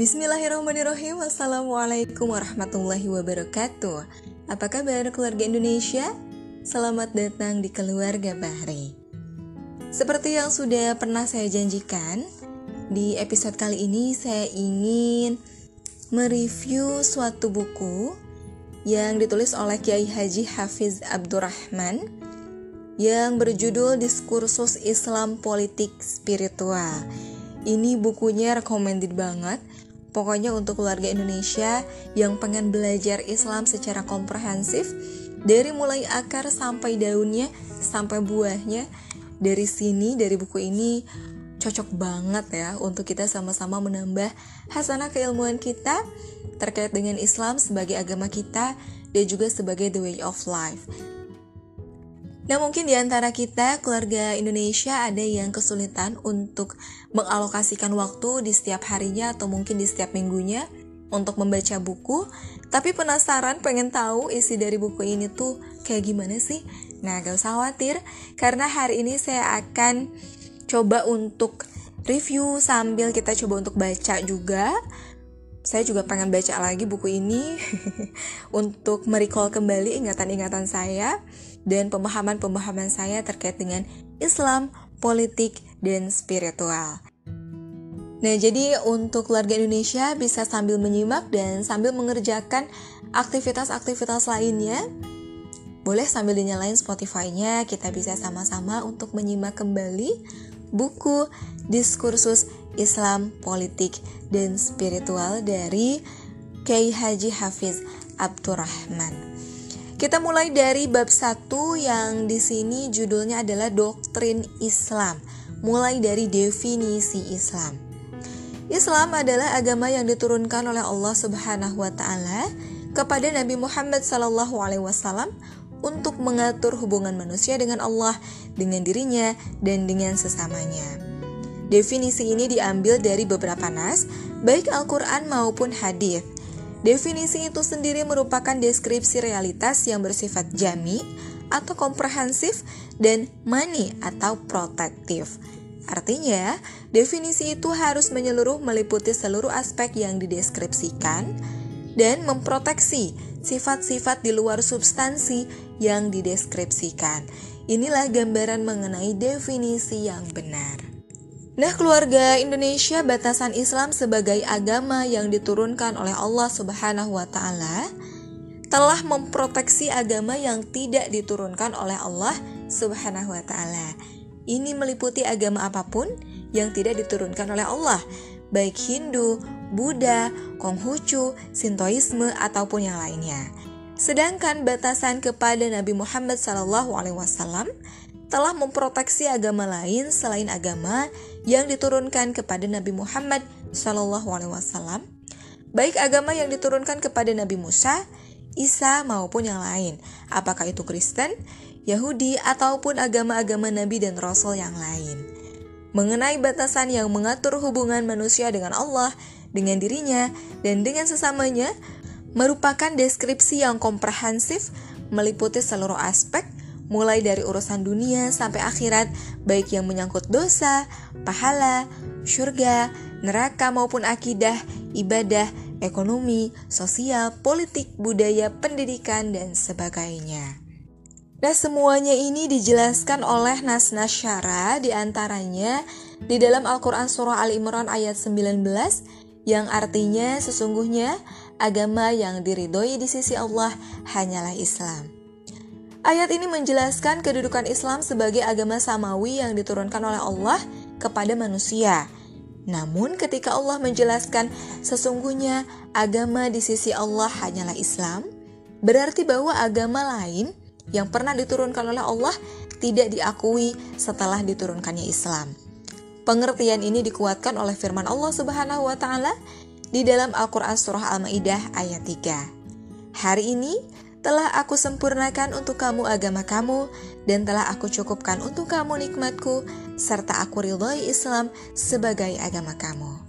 Bismillahirrahmanirrahim. Assalamualaikum warahmatullahi wabarakatuh. Apa kabar keluarga Indonesia? Selamat datang di keluarga Bahri. Seperti yang sudah pernah saya janjikan Di episode kali ini saya ingin mereview suatu buku Yang ditulis oleh Kiai Haji Hafiz Abdurrahman Yang berjudul Diskursus Islam Politik Spiritual. Ini bukunya recommended banget Pokoknya untuk keluarga Indonesia yang pengen belajar Islam secara komprehensif dari mulai akar sampai daunnya sampai buahnya dari sini dari buku ini cocok banget ya untuk kita sama-sama menambah hasanah keilmuan kita terkait dengan Islam sebagai agama kita dan juga sebagai the way of life. Nah mungkin di antara kita keluarga Indonesia ada yang kesulitan untuk mengalokasikan waktu di setiap harinya atau mungkin di setiap minggunya untuk membaca buku tapi penasaran pengen tahu isi dari buku ini tuh kayak gimana sih? Nah gak usah khawatir karena hari ini saya akan coba untuk review sambil kita coba untuk baca juga saya juga pengen baca lagi buku ini untuk merecall kembali ingatan-ingatan saya dan pemahaman-pemahaman saya terkait dengan Islam, politik, dan spiritual. Nah, jadi untuk keluarga Indonesia bisa sambil menyimak dan sambil mengerjakan aktivitas-aktivitas lainnya. Boleh sambil dinyalain Spotify-nya, kita bisa sama-sama untuk menyimak kembali buku Diskursus Islam, Politik, dan Spiritual dari Kiai Haji Hafiz Abdurrahman. Kita mulai dari bab 1 yang di sini judulnya adalah doktrin Islam. Mulai dari definisi Islam. Islam adalah agama yang diturunkan oleh Allah Subhanahu wa taala kepada Nabi Muhammad sallallahu alaihi wasallam untuk mengatur hubungan manusia dengan Allah, dengan dirinya, dan dengan sesamanya. Definisi ini diambil dari beberapa nas, baik Al-Quran maupun hadis. Definisi itu sendiri merupakan deskripsi realitas yang bersifat jami atau komprehensif dan mani atau protektif. Artinya, definisi itu harus menyeluruh meliputi seluruh aspek yang dideskripsikan dan memproteksi sifat-sifat di luar substansi yang dideskripsikan. Inilah gambaran mengenai definisi yang benar. Nah, keluarga Indonesia batasan Islam sebagai agama yang diturunkan oleh Allah Subhanahu wa taala telah memproteksi agama yang tidak diturunkan oleh Allah Subhanahu wa taala. Ini meliputi agama apa pun yang tidak diturunkan oleh Allah, baik Hindu, Buddha, Konghucu, Sintoisme ataupun yang lainnya. Sedangkan batasan kepada Nabi Muhammad SAW telah memproteksi agama lain selain agama yang diturunkan kepada Nabi Muhammad SAW, baik agama yang diturunkan kepada Nabi Musa, Isa maupun yang lain, apakah itu Kristen, Yahudi ataupun agama-agama Nabi dan Rasul yang lain. Mengenai batasan yang mengatur hubungan manusia dengan Allah, dengan dirinya, dan dengan sesamanya, merupakan deskripsi yang komprehensif meliputi seluruh aspek mulai dari urusan dunia sampai akhirat, baik yang menyangkut dosa, pahala, surga, neraka maupun akidah, ibadah, ekonomi, sosial, politik, budaya, pendidikan, dan sebagainya. Nah, semuanya ini dijelaskan oleh nas-nas syara di antaranya di dalam Al-Quran Surah Al-Imran ayat 19 yang artinya sesungguhnya agama yang diridhoi di sisi Allah hanyalah Islam. Ayat ini menjelaskan kedudukan Islam sebagai agama samawi yang diturunkan oleh Allah kepada manusia. Namun, ketika Allah menjelaskan sesungguhnya agama di sisi Allah hanyalah Islam, berarti bahwa agama lain yang pernah diturunkan oleh Allah tidak diakui setelah diturunkannya Islam. Pengertian ini dikuatkan oleh firman Allah Subhanahu wa taala di dalam Al-Qur'an surah Al-Maidah ayat 3. Hari ini telah aku sempurnakan untuk kamu agama kamu, dan telah aku cukupkan untuk kamu nikmatku, serta aku ridhoi Islam sebagai agama kamu.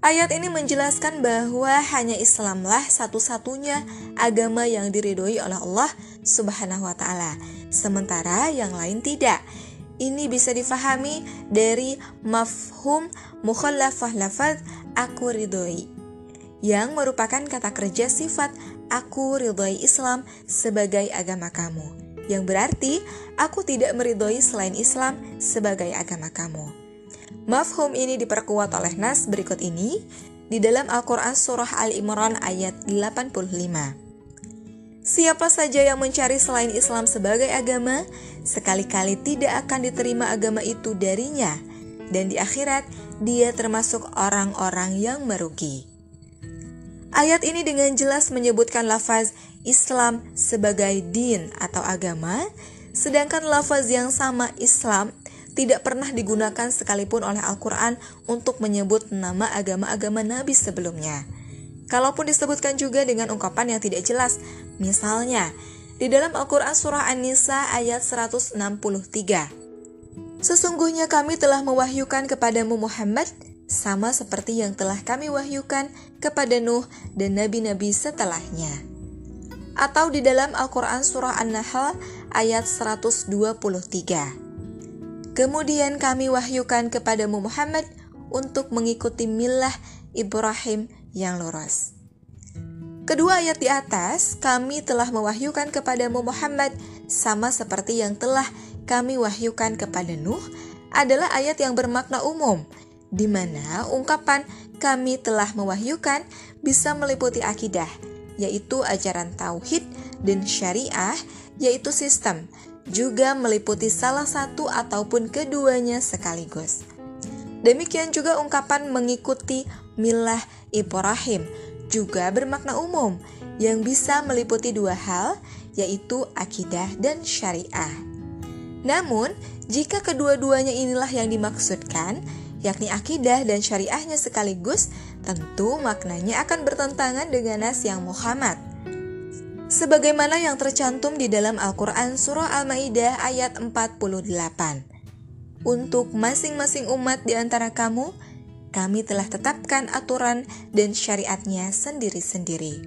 Ayat ini menjelaskan bahwa hanya Islamlah satu-satunya agama yang diridhoi oleh Allah Subhanahu wa taala, sementara yang lain tidak. ini bisa difahami dari mafhum mukhallafah lafaz aku ridhoi yang merupakan kata kerja sifat aku ridhoi Islam sebagai agama kamu yang berarti aku tidak meridhoi selain Islam sebagai agama kamu. Mafhum ini diperkuat oleh nas berikut ini di dalam Al-Quran Surah Al-Imran ayat 85. Siapa saja yang mencari selain Islam sebagai agama, sekali-kali tidak akan diterima agama itu darinya, dan di akhirat dia termasuk orang-orang yang merugi. Ayat ini dengan jelas menyebutkan lafaz Islam sebagai din atau agama, sedangkan lafaz yang sama Islam tidak pernah digunakan sekalipun oleh Al-Quran untuk menyebut nama agama-agama Nabi sebelumnya. Kalaupun disebutkan juga dengan ungkapan yang tidak jelas, misalnya di dalam Al-Quran Surah An-Nisa ayat 163. Sesungguhnya kami telah mewahyukan kepadamu Muhammad sama seperti yang telah kami wahyukan kepada Nuh dan nabi-nabi setelahnya. Atau di dalam Al-Quran Surah An-Nahl ayat 123. Kemudian kami wahyukan kepadamu Muhammad untuk mengikuti milah Ibrahim yang lurus. Kedua ayat di atas, kami telah mewahyukan kepadamu Muhammad sama seperti yang telah kami wahyukan kepada Nuh adalah ayat yang bermakna umum, di mana ungkapan kami telah mewahyukan bisa meliputi akidah, yaitu ajaran tauhid dan syariah, yaitu sistem, juga meliputi salah satu ataupun keduanya sekaligus. Demikian juga ungkapan mengikuti milah Ibrahim juga bermakna umum yang bisa meliputi dua hal yaitu akidah dan syariah. Namun, jika kedua-duanya inilah yang dimaksudkan, yakni akidah dan syariahnya sekaligus, tentu maknanya akan bertentangan dengan nas yang Muhammad. Sebagaimana yang tercantum di dalam Al-Quran Surah Al-Ma'idah ayat 48 untuk masing-masing umat di antara kamu, kami telah tetapkan aturan dan syariatnya sendiri-sendiri.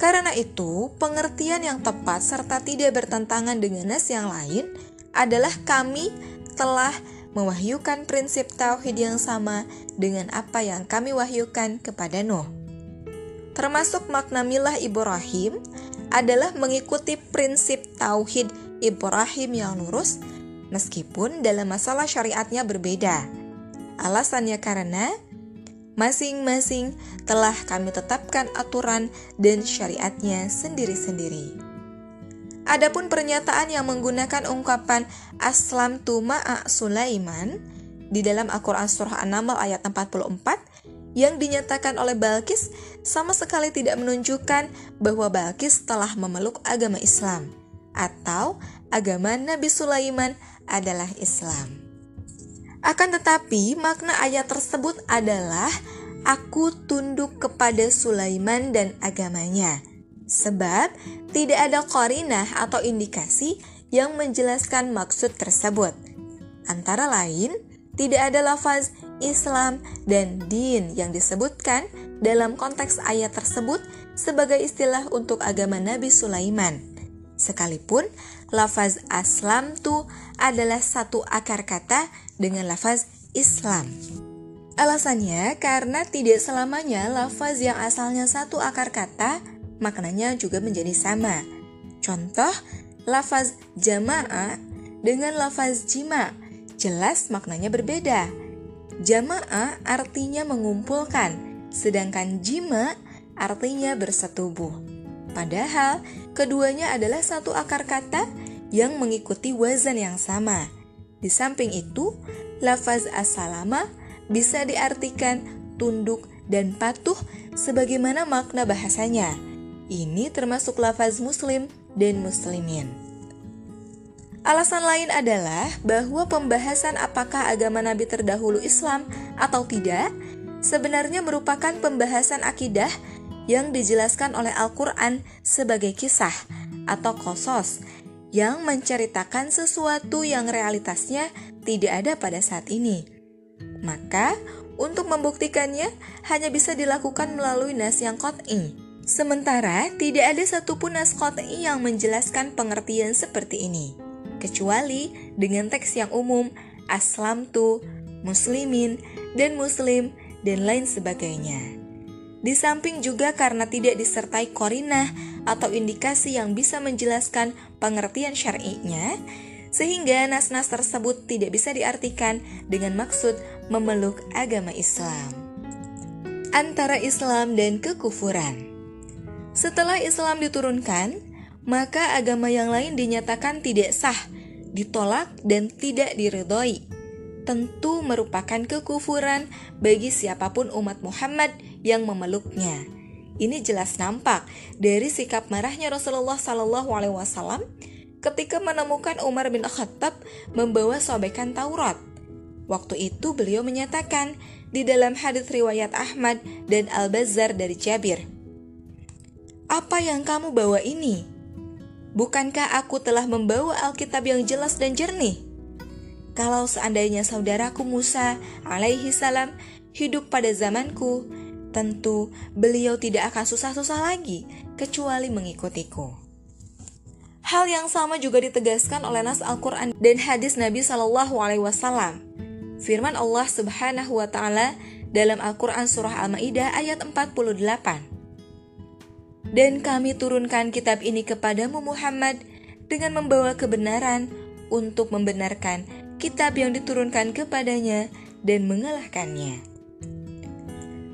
Karena itu, pengertian yang tepat serta tidak bertentangan dengan nas yang lain adalah kami telah mewahyukan prinsip tauhid yang sama dengan apa yang kami wahyukan kepada Nuh. Termasuk makna milah Ibrahim adalah mengikuti prinsip tauhid Ibrahim yang lurus meskipun dalam masalah syariatnya berbeda. Alasannya karena masing-masing telah kami tetapkan aturan dan syariatnya sendiri-sendiri. Adapun pernyataan yang menggunakan ungkapan aslam tu ma'a Sulaiman di dalam Al-Quran Surah An-Naml ayat 44 yang dinyatakan oleh Balkis sama sekali tidak menunjukkan bahwa Balkis telah memeluk agama Islam atau agama Nabi Sulaiman adalah Islam. Akan tetapi, makna ayat tersebut adalah aku tunduk kepada Sulaiman dan agamanya. Sebab tidak ada korinah atau indikasi yang menjelaskan maksud tersebut. Antara lain, tidak ada lafaz Islam dan din yang disebutkan dalam konteks ayat tersebut sebagai istilah untuk agama Nabi Sulaiman. Sekalipun lafaz aslam tu adalah satu akar kata dengan lafaz Islam. Alasannya karena tidak selamanya lafaz yang asalnya satu akar kata maknanya juga menjadi sama. Contoh, lafaz jamaah dengan lafaz jima jelas maknanya berbeda. Jamaah artinya mengumpulkan, sedangkan jima artinya bersetubuh. Padahal keduanya adalah satu akar kata yang mengikuti wazan yang sama. Di samping itu, lafaz as-salama bisa diartikan tunduk dan patuh sebagaimana makna bahasanya. Ini termasuk lafaz muslim dan muslimin. Alasan lain adalah bahwa pembahasan apakah agama Nabi terdahulu Islam atau tidak sebenarnya merupakan pembahasan akidah yang dijelaskan oleh Al-Quran sebagai kisah atau kosos yang menceritakan sesuatu yang realitasnya tidak ada pada saat ini. Maka, untuk membuktikannya hanya bisa dilakukan melalui nas yang qat'i. Sementara tidak ada satupun nas qat'i yang menjelaskan pengertian seperti ini. kecuali dengan teks yang umum aslam tu, muslimin, dan muslim, dan lain sebagainya. Di samping juga karena tidak disertai korinah atau indikasi yang bisa menjelaskan pengertian syar'inya, sehingga nas-nas tersebut tidak bisa diartikan dengan maksud memeluk agama Islam. Antara Islam dan kekufuran. Setelah Islam diturunkan, maka agama yang lain dinyatakan tidak sah, ditolak dan tidak diridhoi tentu merupakan kekufuran bagi siapa pun umat Muhammad yang memeluknya. Ini jelas nampak dari sikap marahnya Rasulullah Shallallahu Alaihi Wasallam ketika menemukan Umar bin Khattab membawa sobekan Taurat. Waktu itu beliau menyatakan di dalam hadis riwayat Ahmad dan Al-Bazzar dari Jabir, "Apa yang kamu bawa ini? Bukankah aku telah membawa Alkitab yang jelas dan jernih?" Kalau seandainya saudaraku Musa alaihi salam hidup pada zamanku, tentu beliau tidak akan susah-susah lagi kecuali mengikutiku. Hal yang sama juga ditegaskan oleh nas Al-Quran dan hadis Nabi Shallallahu Alaihi Wasallam. Firman Allah Subhanahu Wa Taala dalam Al-Quran surah Al-Maidah ayat 48. Dan kami turunkan kitab ini kepadamu Muhammad dengan membawa kebenaran untuk membenarkan kitab yang diturunkan kepadanya dan mengalahkannya.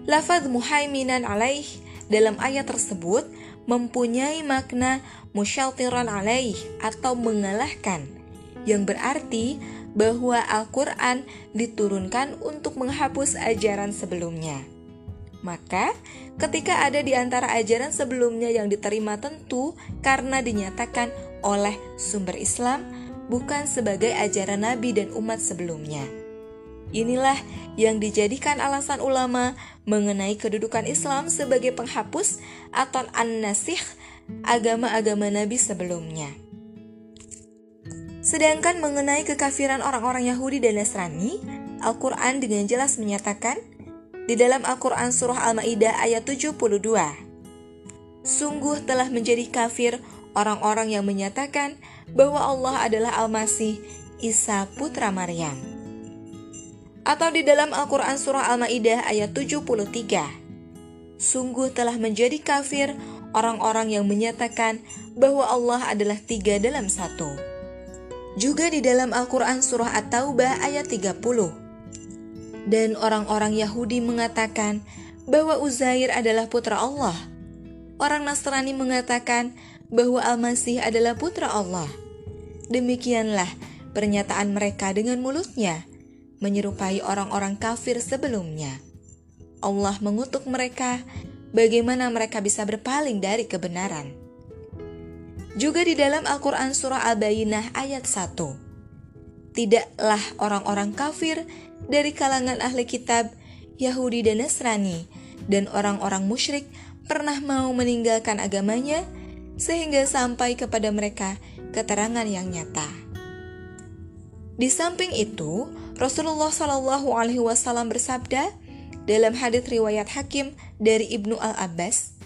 Lafaz muhaiminan alaih dalam ayat tersebut mempunyai makna musyaltiran alaih atau mengalahkan yang berarti bahwa Al-Quran diturunkan untuk menghapus ajaran sebelumnya. Maka, ketika ada di antara ajaran sebelumnya yang diterima tentu karena dinyatakan oleh sumber Islam, bukan sebagai ajaran Nabi dan umat sebelumnya. Inilah yang dijadikan alasan ulama mengenai kedudukan Islam sebagai penghapus atau an-nasih agama-agama Nabi sebelumnya. Sedangkan mengenai kekafiran orang-orang Yahudi dan Nasrani, Al-Quran dengan jelas menyatakan di dalam Al-Quran Surah Al-Ma'idah ayat 72, Sungguh telah menjadi kafir orang-orang yang menyatakan bahwa Allah adalah Al-Masih Isa putra Maryam. Atau di dalam Al-Quran Surah Al-Ma'idah ayat 73. Sungguh telah menjadi kafir orang-orang yang menyatakan bahwa Allah adalah tiga dalam satu. Juga di dalam Al-Quran Surah At-Taubah ayat 30. Dan orang-orang Yahudi mengatakan bahwa Uzair adalah putra Allah. Orang Nasrani mengatakan bahwa Al-Masih adalah putra Allah. Demikianlah pernyataan mereka dengan mulutnya, menyerupai orang-orang kafir sebelumnya. Allah mengutuk mereka, bagaimana mereka bisa berpaling dari kebenaran. Juga di dalam Al-Quran Surah Al-Bayinah ayat 1. Tidaklah orang-orang kafir dari kalangan ahli kitab, Yahudi dan Nasrani, dan orang-orang musyrik pernah mau meninggalkan agamanya sehingga sampai kepada mereka keterangan yang nyata. Di samping itu, Rasulullah Shallallahu Alaihi Wasallam bersabda dalam hadis riwayat Hakim dari Ibnu Al Abbas,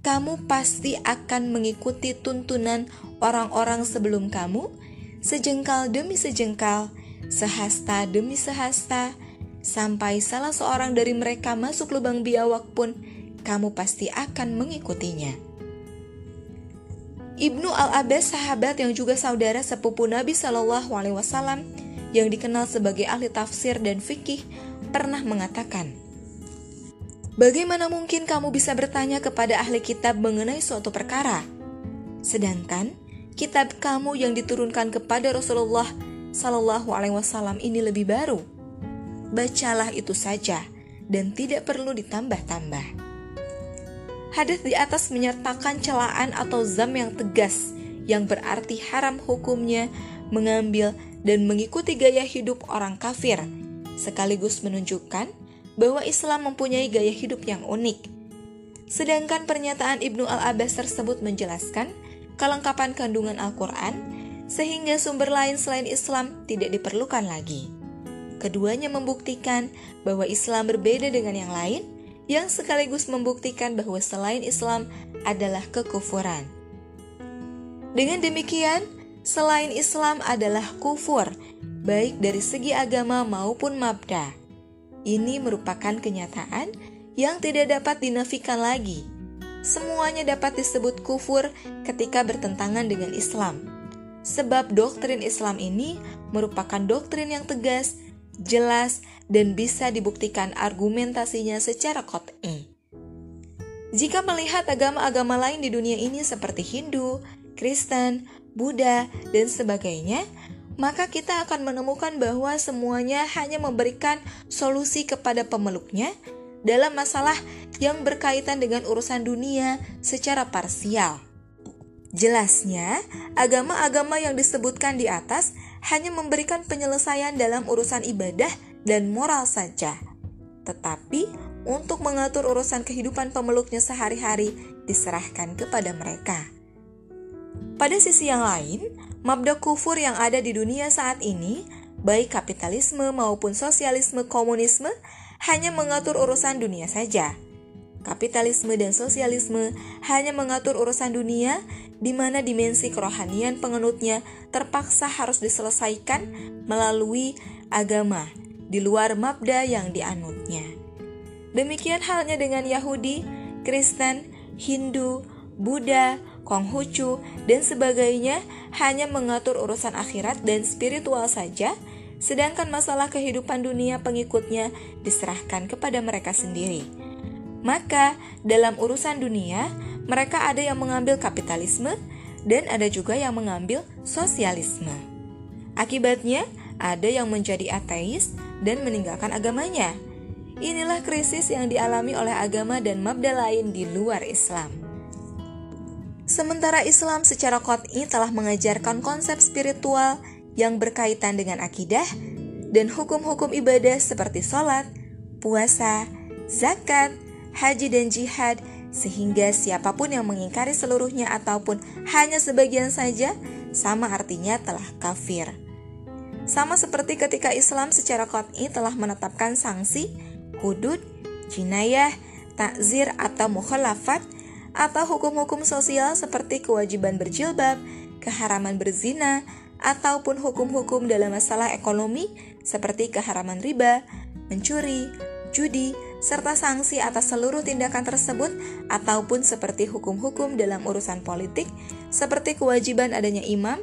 kamu pasti akan mengikuti tuntunan orang-orang sebelum kamu, sejengkal demi sejengkal, sehasta demi sehasta, sampai salah seorang dari mereka masuk lubang biawak pun, kamu pasti akan mengikutinya. Ibnu Al-Abbas sahabat yang juga saudara sepupu Nabi Shallallahu Alaihi Wasallam yang dikenal sebagai ahli tafsir dan fikih pernah mengatakan, Bagaimana mungkin kamu bisa bertanya kepada ahli kitab mengenai suatu perkara? Sedangkan kitab kamu yang diturunkan kepada Rasulullah Shallallahu Alaihi Wasallam ini lebih baru. Bacalah itu saja dan tidak perlu ditambah-tambah. Hadis di atas menyertakan celaan atau zam yang tegas yang berarti haram hukumnya mengambil dan mengikuti gaya hidup orang kafir, sekaligus menunjukkan bahwa Islam mempunyai gaya hidup yang unik. Sedangkan pernyataan Ibnu Al-Abbas tersebut menjelaskan kelengkapan kandungan Al-Quran, sehingga sumber lain selain Islam tidak diperlukan lagi. Keduanya membuktikan bahwa Islam berbeda dengan yang lain, yang sekaligus membuktikan bahwa selain Islam adalah kekufuran. Dengan demikian, selain Islam adalah kufur, baik dari segi agama maupun mabda. Ini merupakan kenyataan yang tidak dapat dinafikan lagi. Semuanya dapat disebut kufur ketika bertentangan dengan Islam. Sebab doktrin Islam ini merupakan doktrin yang tegas, jelas, dan bisa dibuktikan argumentasinya secara kot'i. Jika melihat agama-agama lain di dunia ini seperti Hindu, Kristen, Buddha, dan sebagainya, maka kita akan menemukan bahwa semuanya hanya memberikan solusi kepada pemeluknya dalam masalah yang berkaitan dengan urusan dunia secara parsial. Jelasnya, agama-agama yang disebutkan di atas hanya memberikan penyelesaian dalam urusan ibadah dan moral saja. Tetapi untuk mengatur urusan kehidupan pemeluknya sehari-hari diserahkan kepada mereka. Pada sisi yang lain, mabda kufur yang ada di dunia saat ini, baik kapitalisme maupun sosialisme komunisme, hanya mengatur urusan dunia saja. Kapitalisme dan sosialisme hanya mengatur urusan dunia di mana dimensi kerohanian penganutnya terpaksa harus diselesaikan melalui agama di luar mabda yang dianutnya. Demikian halnya dengan Yahudi, Kristen, Hindu, Buddha, Konghucu, dan sebagainya hanya mengatur urusan akhirat dan spiritual saja, sedangkan masalah kehidupan dunia pengikutnya diserahkan kepada mereka sendiri. Maka, dalam urusan dunia, mereka ada yang mengambil kapitalisme dan ada juga yang mengambil sosialisme. Akibatnya, ada yang menjadi ateis dan meninggalkan agamanya Inilah krisis yang dialami oleh agama dan mabda lain di luar Islam. Sementara Islam secara kot'i telah mengajarkan konsep spiritual yang berkaitan dengan akidah dan hukum-hukum ibadah seperti sholat, puasa, zakat, haji dan jihad sehingga siapa pun yang mengingkari seluruhnya ataupun hanya sebagian saja sama artinya telah kafir. Sama seperti ketika Islam secara kot'i telah menetapkan sanksi hudud, jinayah, takzir atau mukhalafat, atau hukum-hukum sosial seperti kewajiban berjilbab, keharaman berzina, ataupun hukum-hukum dalam masalah ekonomi seperti keharaman riba, mencuri, judi, serta sanksi atas seluruh tindakan tersebut ataupun seperti hukum-hukum dalam urusan politik seperti kewajiban adanya imam,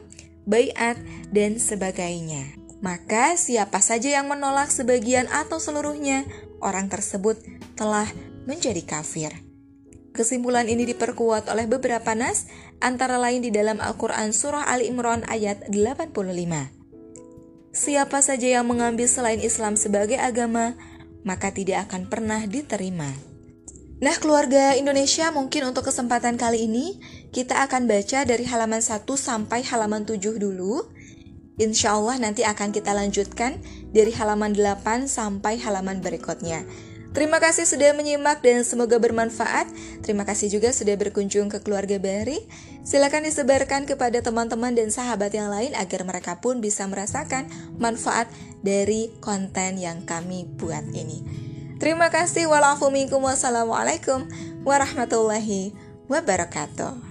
bayat, dan sebagainya. Maka siapa saja yang menolak sebagian atau seluruhnya orang tersebut telah menjadi kafir. Kesimpulan ini diperkuat oleh beberapa nas, antara lain di dalam Al-Quran Surah Ali Imran ayat 85. Siapa saja yang mengambil selain Islam sebagai agama, maka tidak akan pernah diterima. Nah keluarga Indonesia mungkin untuk kesempatan kali ini kita akan baca dari halaman 1 sampai halaman 7 dulu Insya Allah nanti akan kita lanjutkan dari halaman 8 sampai halaman berikutnya. Terima kasih sudah menyimak dan semoga bermanfaat. Terima kasih juga sudah berkunjung ke keluarga Bahri. Silakan disebarkan kepada teman-teman dan sahabat yang lain agar mereka pun bisa merasakan manfaat dari konten yang kami buat ini. Terima kasih. Wassalamualaikum warahmatullahi wabarakatuh.